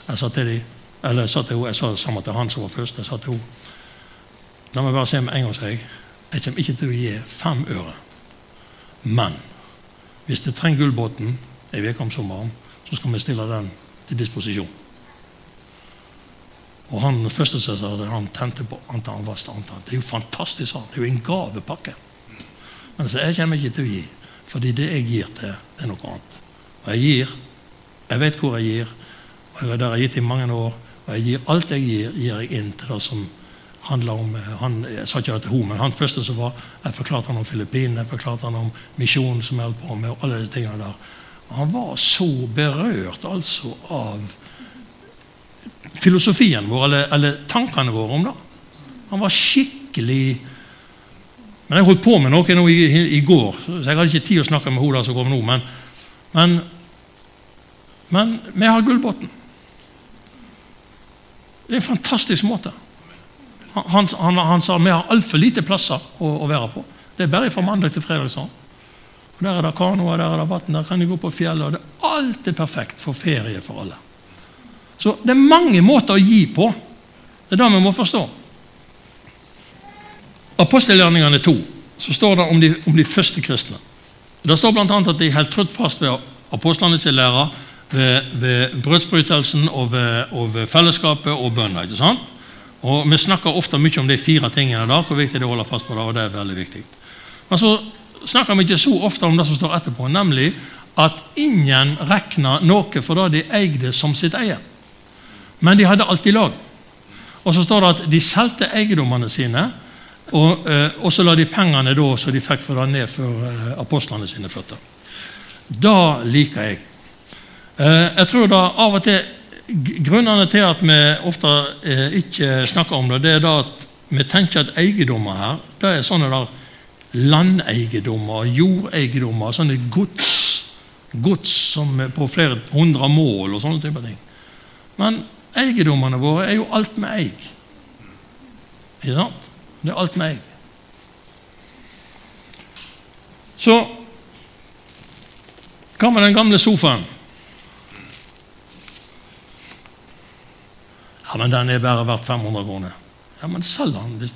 A: Jeg sa til de, eller jeg sa til hun, jeg sa sammen til han som var først. jeg sa til hun, La meg bare se med en gang, sier jeg. Jeg kommer ikke til å gi fem øre. Men hvis det trenger Gullbåten en uke om sommeren, så skal vi stille den til disposisjon. Og han første som sa det, han tente på antall, han var standard. Det er jo fantastisk. han. Det er jo en gavepakke. Men så jeg kommer ikke til å gi, fordi det jeg gir til, det er noe annet. Og jeg gir. Jeg vet hvor jeg gir, og jeg har der gitt i mange år. Og jeg gir alt jeg gir, gir jeg inn til det som handler om han, Jeg sa ikke det til henne, men han første som var Jeg forklarte han om Filippinene, jeg forklarte han om misjonen som jeg holdt på med, og alle disse tingene der. Han var så berørt altså av filosofien vår, eller, eller, tankene våre om det. Han var skikkelig Men jeg holdt på med noe i, i, i går, så jeg hadde ikke tid å snakke med henne som kom nå. Men, men, men vi har Gullbotn. Det er en fantastisk måte. Han, han, han sa vi har altfor lite plasser å, å, være på. Det er bare fra mandag til fredag. sånn. Der er det kanoer, der er det vann, der kan de gå på fjellet. Alt er perfekt for ferie for alle. Så det er mange måter å gi på. Det er det vi må forstå. Apostelgjerningene 2 så står det om de, om de første kristne. Det står bl.a. at de holdt trutt fast ved apostlenes lære, ved, ved brødsbrytelsen og ved, og ved fellesskapet og bønna. ikke sant? Og Vi snakker ofte mye om de fire tingene der, hvor viktig det er å holde fast på det. og det er veldig viktig. Men så snakker vi ikke så ofte om det som står etterpå, nemlig at ingen regna noe for det de eide, som sitt eie. Men de hadde alt i lag. Og så står det at de solgte eiendommene sine, og, eh, og, så la de pengene da, så de fikk for det ned for eh, apostlene sine føtter. Da liker jeg. Eh, jeg tror da av og til Grunnene til at vi ofte ikke snakker om det, det er da at vi tenker at eiendommer her det er sånne der landeiendommer, jordeiendommer, sånne gods, gods som er på flere hundre mål og sånne typer ting. Men eiendommene våre er jo alt vi eier. Ikke sant? Det er alt vi eier. Så hva med den gamle sofaen? Ja, men den er bare verdt 500 kroner. Ja, men selg den.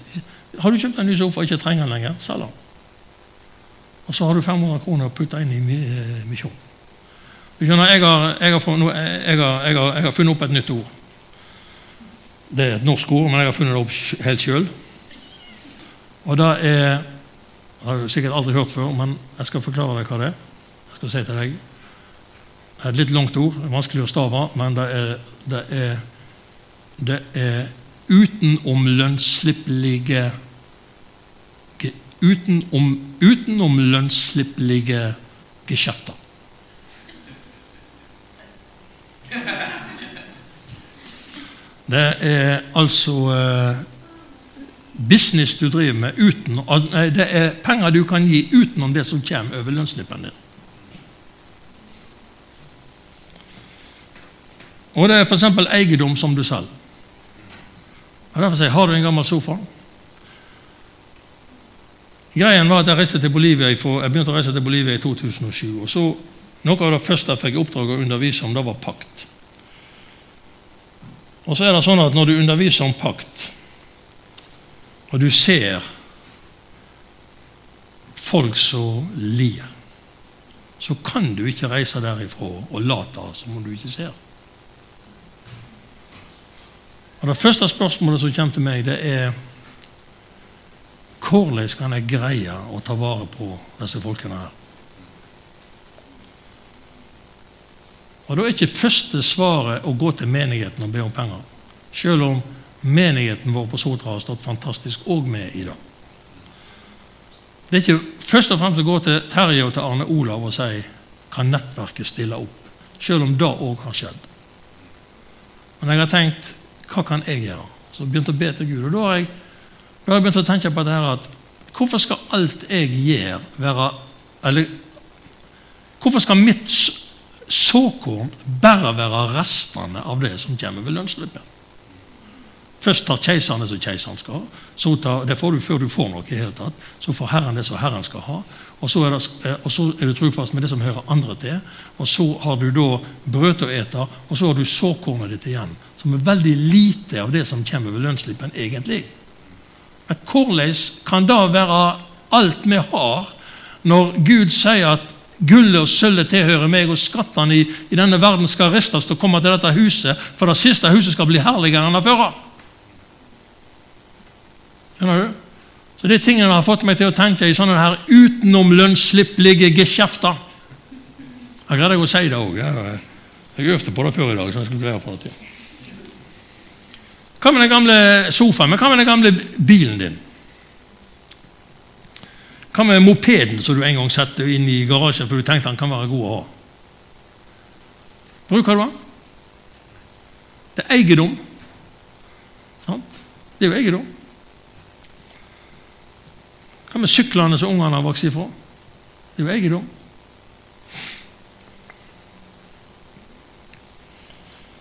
A: Har du kjøpt en ny sofa og ikke trenger den lenger, selg den. Og så har du 500 kroner å putte inn i eh, misjon. Du skjønner, jeg har, jeg har, funnet opp et nytt ord. Det er et norsk ord, men jeg har funnet det opp helt sjøl. Og det er Det har du sikkert aldri hørt før, men jeg skal forklare deg hva det er. Jeg skal si til deg. Det er et litt langt ord, det er vanskelig å stave, men det er, det er det er utenomlønnsslippelige utenom, utenomlønnsslippelige geskjefter. Det er altså eh, business du driver med uten, nei, Det er penger du kan gi utenom det som kommer over lønnsslippen din. Og det er f.eks. eiendom som du selger. Og Derfor sier jeg har du en gammel sofa. Greien var at Jeg Bolivia, jeg begynte å reise til Bolivia i 2007. og så Noe av det første jeg fikk oppdrag å undervise om, det var pakt. Og så er det sånn at Når du underviser om pakt, og du ser folk som lir, så kan du ikke reise derifra og late som om du ikke ser. Og Det første spørsmålet som kommer til meg, det er hvordan kan jeg greie å ta vare på disse folkene her? Og Da er ikke første svaret å gå til menigheten og be om penger. Selv om menigheten vår på Sotra har stått fantastisk òg med i det. Det er ikke først og fremst å gå til Terje og til Arne Olav og si kan nettverket stille opp, selv om det òg har skjedd. Men jeg har tenkt hva kan jeg gjøre? Så jeg begynte å be til Gud. Og da har jeg, da har jeg begynt å tenke på det her at hvorfor skal alt jeg gjør, være Eller hvorfor skal mitt såkorn bare være restene av det som kommer ved lønnsslippen? Først tar keiseren det som keiseren skal ha. Tar, det får du før du får noe. i hele tatt. Så får Herren det som Herren skal ha. Og så, er det, eh, og så er du trufast med det som hører andre til. Og så har du da brød å ete, og så har du såkornet ditt igjen. Som er veldig lite av det som kommer ved lønnsslippen, egentlig. Men hvordan kan det være alt vi har, når Gud sier at Gullet og sølvet tilhører meg, og skattene i, i, denne verden skal ristes til å komme til dette huset, for det siste huset skal bli herligere enn det førre? Skjønner du? Så det er tingene har fått meg til å tenke i sånne her utenomlønnsslippelige geskjefter. Jeg greide å si det òg. Jeg øvde på det før i dag. så jeg skulle greie for det. Hva med den gamle sofaen? Men hva med den gamle bilen din? Hva med mopeden som du en gang satte inn i garasjen for du tenkte han kan være god å ha? Bruker du den? Det er eiendom. Sant? Det er jo eiendom. Hva med syklene som ungene har vokst ifra? Det er jo eiendom.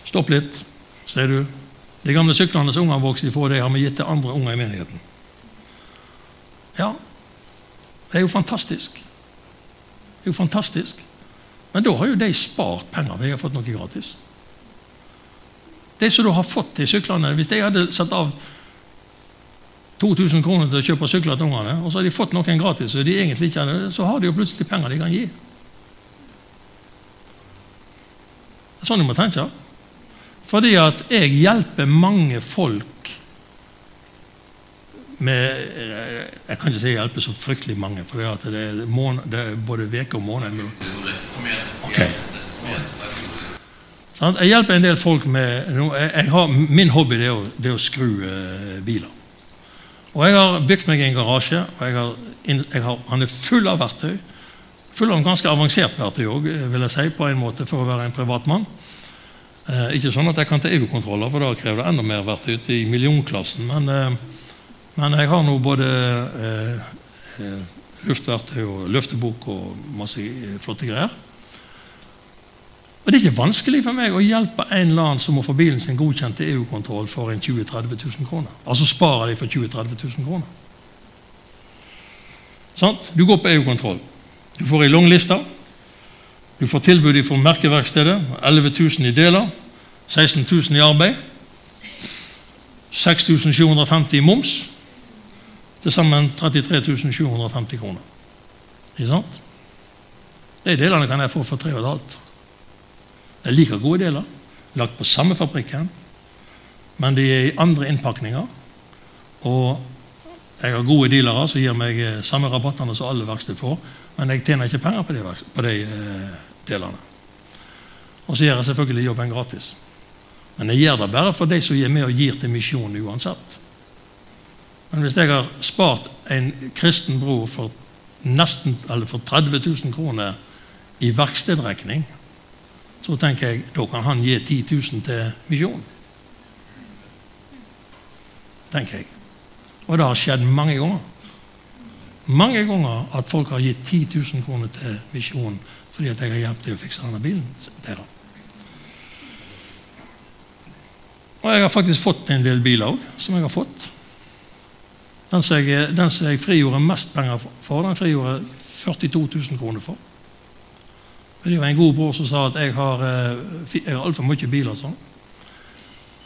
A: Stopp litt, sier du. De gamle syklene som ungene vokst ifra, de har vi gitt til andre unger i menigheten. Ja, det er jo fantastisk. Det er jo fantastisk. Men da har jo de spart penger. De har fått noe gratis. De som da har fått til syklene Hvis de hadde satt av 2000 kroner til å kjøpe sykler til ungene, og så har de fått noen gratis, så, de egentlig ikke hadde, så har de jo plutselig penger de kan gi. Det er sånn du må tenke. Fordi at jeg hjelper mange folk med Jeg kan ikke si jeg hjelper så fryktelig mange, for det er, måned, det er både uke og måned. Okay. Sånn, jeg hjelper en del folk med har, Min hobby det er, å, det er å skru uh, biler. Og Jeg har bygd meg en garasje. og jeg har, jeg har, Han er full av verktøy. Full av ganske avansert verktøy òg, vil jeg si, på en måte, for å være en privatmann. Eh, ikke sånn at jeg kan ta EU-kontroller, for da krever det enda mer verktøy ute i millionklassen. Men, eh, men, jeg har nå både eh, eh luftverktøy og løftebok og masse flotte greier. Og Det er ikke vanskelig for meg å hjelpe en eller annen som må få bilen sin godkjent til EU-kontroll for en 20 000-30 000 kroner. Altså sparer de for 20 000-30 000 kroner. Sant? Du går på EU-kontroll. Du får ei lang liste. Du får tilbud fra merkeverkstedet. 11 000 i deler. 16 000 i arbeid. 6750 i moms. Til sammen 33 750 kroner. Ikke sant? De delene kan jeg få for 3,5. Det er like gode deler, lagt på samme fabrikken, men de er i andre innpakninger. Og jeg har gode dealere som gir meg eh, samme rabattene som alle verksted får, men jeg tjener ikke penger på de, på de eh, delene. Og så gjør jeg selvfølgelig jobben gratis. Men jeg gjør det bare for de som gir med og gir til misjonen uansett. Men hvis jeg har spart en kristen bror for, nesten, for 30 000 kroner i verkstedregning, så tenker jeg da kan han gi 10 000 til misjonen. Tenker jeg. Og det har skjedd mange ganger. Mange ganger at folk har gitt 10 000 kroner til misjonen fordi at jeg har hjulpet dem å fikse denne bilen deres. Og jeg har faktisk fått en del biler òg, som jeg har fått. Den som jeg, den som jeg frigjorde mest penger for, den frigjorde 42 000 kroner for. Det var en god bror som sa at jeg har, eh, jeg har altfor mye biler. sånn.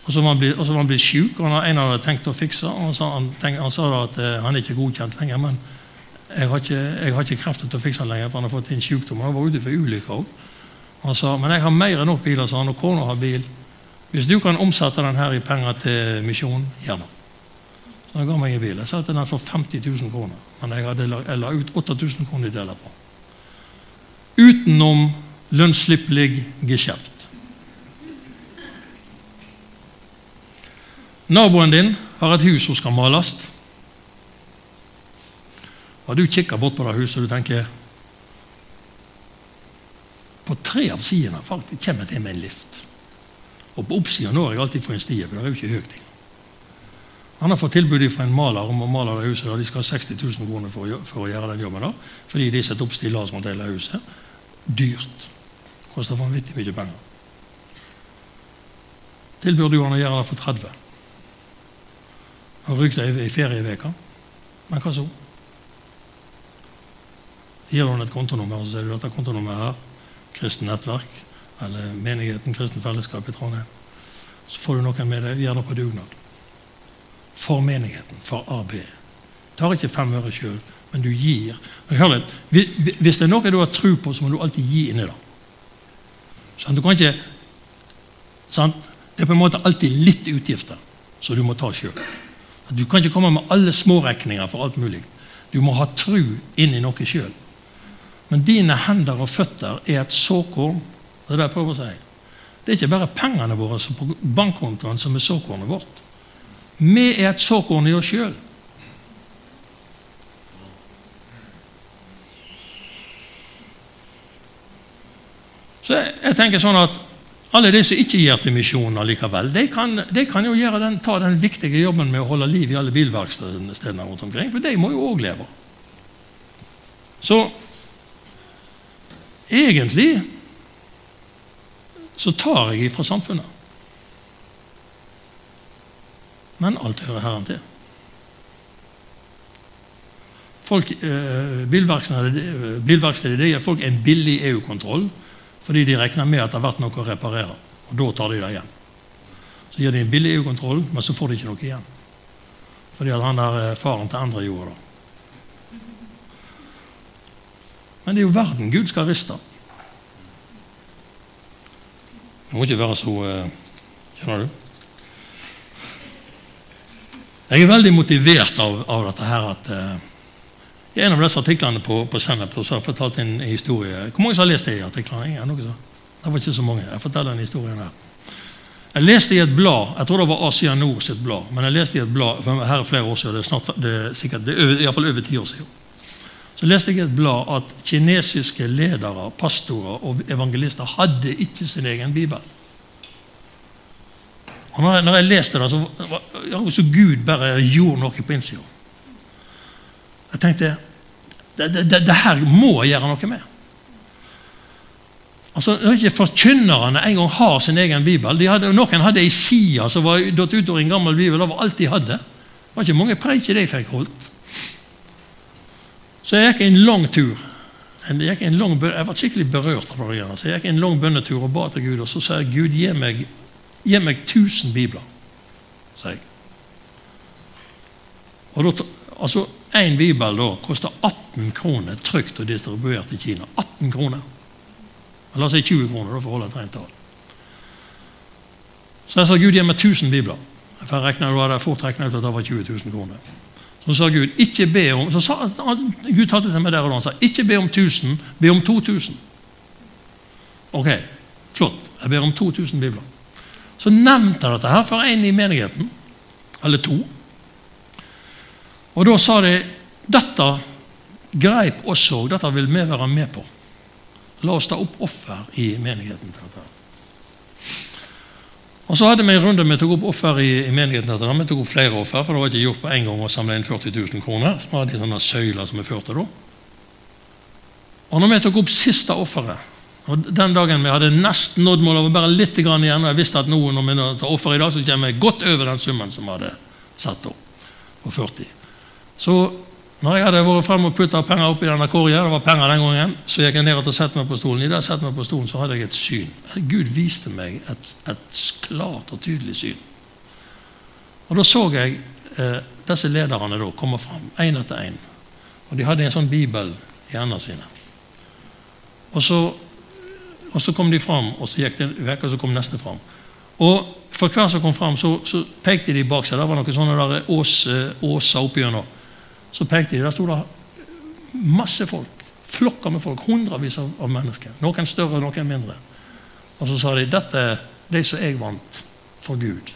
A: Og så var han blitt, han blitt syk, og en hadde tenkt å fikse. og Han sa, han, tenk, han sa at uh, han er ikke godkjent lenger, men jeg har ikke, jeg har ikke krefter til å fikse han lenger, for han har fått inn sykdom. Han var ute for ulykker òg. Han sa men jeg har mer enn nok biler, sa han, og kona har bil. Hvis du kan omsette den her i penger til misjonen, gjerne. Så han ga meg en bil. Jeg at den for 50 000 kroner, men jeg, hadde, jeg la ut 8000 kroner i deler på utenom lønnslippelig geskjeft. Naboen din har et hus som skal males. Og du kikker bort på det huset og du tenker På tre av sidene faktisk kommer jeg til med en lift. Og på oppsida når jeg alltid får en stie, for det er jo ikke høyt. Han har fått tilbud fra en maler om å male det huset. Da. De skal ha 60 000 kroner for for å gjøre den jobben. da, Fordi de setter opp stillas rundt hele huset dyrt. Koster vanvittig mye penger. Tilbyr du han å gjøre det for 30? Han ryk deg i ferieveka. Men hva så? Gir du han et kontonummer, så sier du dette kontonummeret her, Kristent Nettverk, eller Menigheten Kristen Fellesskap i Trondheim. Så får du noen med deg. Gjør det på dugnad. For menigheten, for arbeidet. Tar ikke fem øre sjøl, men du gir. Litt, Hvis det er noe du har tro på, så må du alltid gi inni det. Sånn, du kan ikke, sånn, det er på en måte alltid litt utgifter som du må ta sjøl. Du kan ikke komme med alle småregninger for alt mulig. Du må ha tru inn i noe sjøl. Men dine hender og føtter er et såkorn. Det er det jeg prøver å si. Det er ikke bare pengene våre på bankkontoen som er såkornet vårt. Vi er et såkorn i oss sjøl. Så jeg, jeg, tenker sånn at alle de som ikke gir til misjonen likevel, de kan, de kan jo den, ta den viktige jobben med å holde liv i alle bilverkstedene rundt omkring, for de må jo òg leve. Så egentlig så tar jeg ifra samfunnet. Men alt hører Herren til. Folk, eh, Bilverkstedet gir folk en billig EU-kontroll fordi de regner med at det har vært noe å reparere. Og da tar de det igjen. Så gir de en billig EU-kontroll, men så får de ikke noe igjen. Fordi at han der eh, faren til andre det. Men det er jo verden Gud skal riste. Det må ikke være så Kjenner Skjønner du? Jeg er veldig motivert av, av dette her at uh, i en av disse artiklene på, på Sennep så har jeg fortalt en historie. Hvor mange som har lest de artiklene? Ingen, noe så. Det var ikke så mange. Jeg forteller den historien her. Jeg leste i et blad, jeg tror det var Asia Nord sitt blad, men jeg leste i et blad, for her er flere år siden, det er, snart, det er sikkert, det er iallfall over ti år siden. Så leste jeg i et blad at kinesiske ledere, pastorer og evangelister hadde ikke sin egen bibel. Og når jeg, når jeg leste det, så, så Gud bare gjorde noe på innsida. Jeg tenkte det, det, det, her må jeg gjøre noe med. Altså, Når ikke forkynnerne engang har sin egen bibel hadde, Noen hadde ei side som var datt utover en gammel bibel. Det var alt de hadde. Det var ikke mange preiker de fikk holdt. Så jeg gikk en lang tur. Jeg, en lang, jeg var skikkelig berørt av det. Så jeg gikk en lang bønnetur og ba til Gud. Og så sa jeg Gud, gi meg, gi meg 1000 bibler. sa jeg. Og da, altså, Én bibel da koster 18 kroner trygt og distribuert i Kina. 18 kroner. La oss si 20 kroner, da, for å holde et rent tall. Så jeg sa Gud, gi meg 1000 bibler. For jeg regnet, da hadde jeg fort regna ut at det var 20 000 kroner. Så sa Gud ikke be om så sa, Gud talte til meg der og da han sa ikke be om 1000, be om 2000. Ok, flott. Jeg ber om 2000 bibler. Så nevnte jeg dette her for en i menigheten, eller to. Og da sa de dette greip oss òg, dette vil vi være med på. La oss ta opp offer i menigheten. til dette. Og Så hadde vi en runde vi tok opp offer i, i menigheten. Dette. Vi tok opp flere offer, for det var ikke gjort på en gang å samle inn 40 000 kroner. Så vi hadde sånne søyler som vi førte da. Og når vi tok opp siste offeret og Den dagen vi hadde nesten nådd målet, var bare litt igjen, og jeg visste at nå når vi tar offer i dag, så kommer jeg godt over den summen som vi hadde satt opp på 40 så når jeg hadde vært frem og putta penger oppi denne korgen, det var penger den gangen, så gikk jeg ned og satte meg på stolen. I det jeg satte meg på stolen, så hadde jeg et syn. Gud viste meg et, et klart og tydelig syn. Og Da så jeg eh, disse lederne da komme fram, én etter én. Og de hadde en sånn bibel i hendene sine. Og så, og så, kom de fram, og så gikk det vekk, og så kom neste fram. Og for hver som kom fram, så, så pekte de bak seg. Det var noen sånne der ås, åser oppigjennom. så pekte de. Der sto det masse folk. Flokker med folk. Hundrevis av, av mennesker. Noen større, noen mindre. Og så sa de dette er de som jeg vant for Gud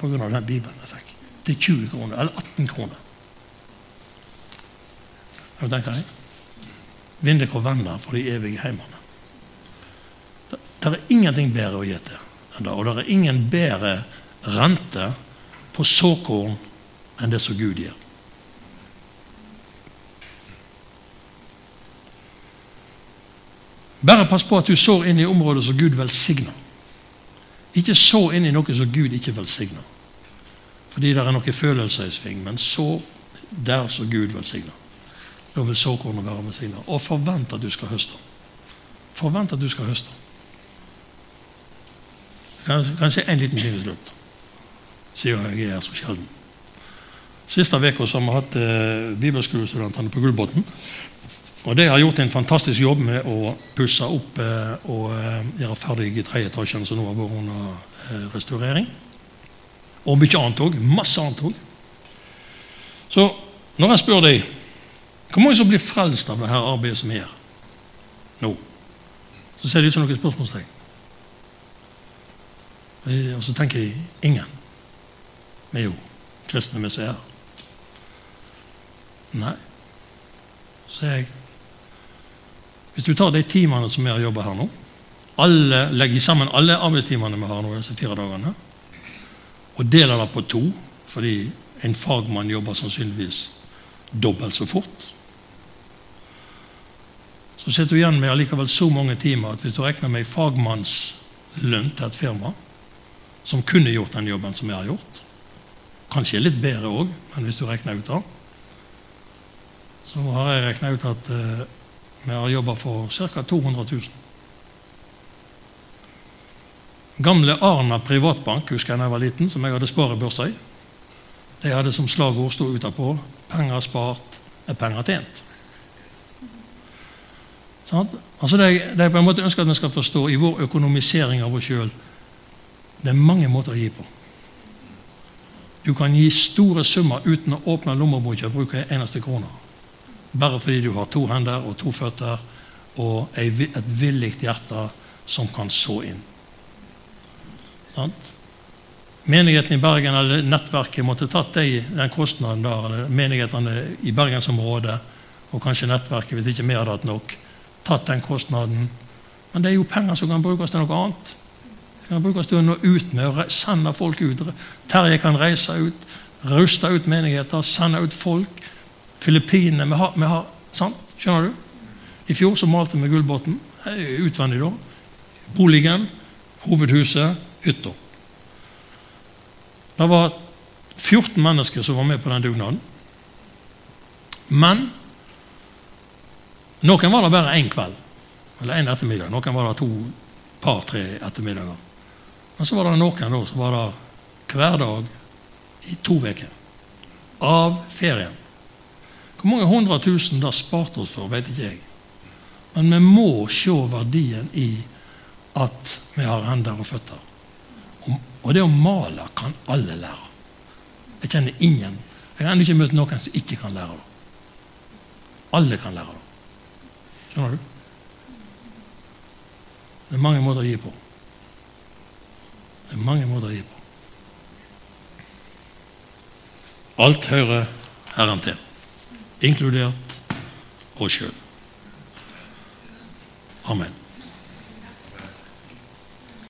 A: pga. den bibelen jeg fikk. Til 20 kroner. Eller 18 kroner. Har du tenkt deg? Vinn dere venner for de evige heimene. Det, er ingenting bedre å gjete enn det. Og det er ingen bedre rente på såkorn enn det som Gud gir. Bare pass på at du sår inn i områder som Gud velsigner. Ikke så inn i noe som Gud ikke velsigner. Fordi det er noen følelser i sving. Men så der som Gud velsigner. Da vil såkornet være velsigna. Og forvent at du skal høste. Forvent at du skal høste. Kan jeg en liten ting til slutt? Siden jeg er så sjelden. Siste uka har vi hatt eh, bibelskolestudentene på Gullbotn. Og De har gjort en fantastisk jobb med å pusse opp eh, og eh, gjøre ferdig tredje etasjen, som nå har vært under eh, restaurering. Og mye annet òg. Masse annet òg. Så når jeg spør deg hvor mange som blir frelst av det her arbeidet som er nå, så ser det ut som noen spørsmålstegn. Og så tenker de ingen. Vi er jo kristne, vi som er her. Nei. Sier jeg Hvis du tar de timene som vi har jobba her nå, alle, legger sammen alle arbeidstimene vi har nå disse fire dagene, og deler det på to, fordi en fagmann jobber sannsynligvis dobbelt så fort, så sitter du igjen med allikevel så mange timer at hvis du regner med fagmannslønn til et firma som kunne gjort den jobben som vi har gjort, kanskje litt bedre òg, men hvis du regner ut det, så har jeg regna ut at uh, vi har jobba for ca. 200 000. Gamle Arna privatbank husker jeg da jeg var liten, som jeg hadde sparebørsa i. De hadde som slagord stå utapå 'Penger spart er penger tjent'. Sånn? Altså det, er på en måte ønsker at vi skal forstå i vår økonomisering av oss sjøl. Det er mange måter å gi på. Du kan gi store summer uten å åpne lommeboka og bruke en eneste krone. Bare fordi du har to hender og to føtter og et villig hjerte som kan så inn. Sant? Menigheten i Bergen eller nettverket måtte tatt de, den kostnaden der, eller menighetene i bergensområdet og kanskje nettverket, hvis ikke vi hadde hatt nok, tatt den kostnaden. Men det er jo penger som kan brukes til noe annet. Det kan bruke stunden å sende folk ut. Terje kan reise ut, ruste ut menigheter, sende ut folk. Filippinene vi har, vi har, sant? Skjønner du? I fjor så malte vi Gullbotn. Utvendig, da. Boligen, hovedhuset, hytta. Det var 14 mennesker som var med på den dugnaden. Men noen var der bare én kveld. Eller én ettermiddag. Noen var der to, par-tre ettermiddager. Men så var det noen da, som var der hver dag i to uker. Av ferien. Hvor mange hundre tusen det sparte oss for, vet ikke jeg. Men vi må se verdien i at vi har hender og føtter. Og det å male kan alle lære. Jeg kjenner ingen Jeg har ennå ikke møtt noen som ikke kan lære det. Alle kan lære det. Skjønner du? Det er mange måter å gi på. Det er mange måter å gi på. Alt hører Herren til inkludert oss sjøl. Amen.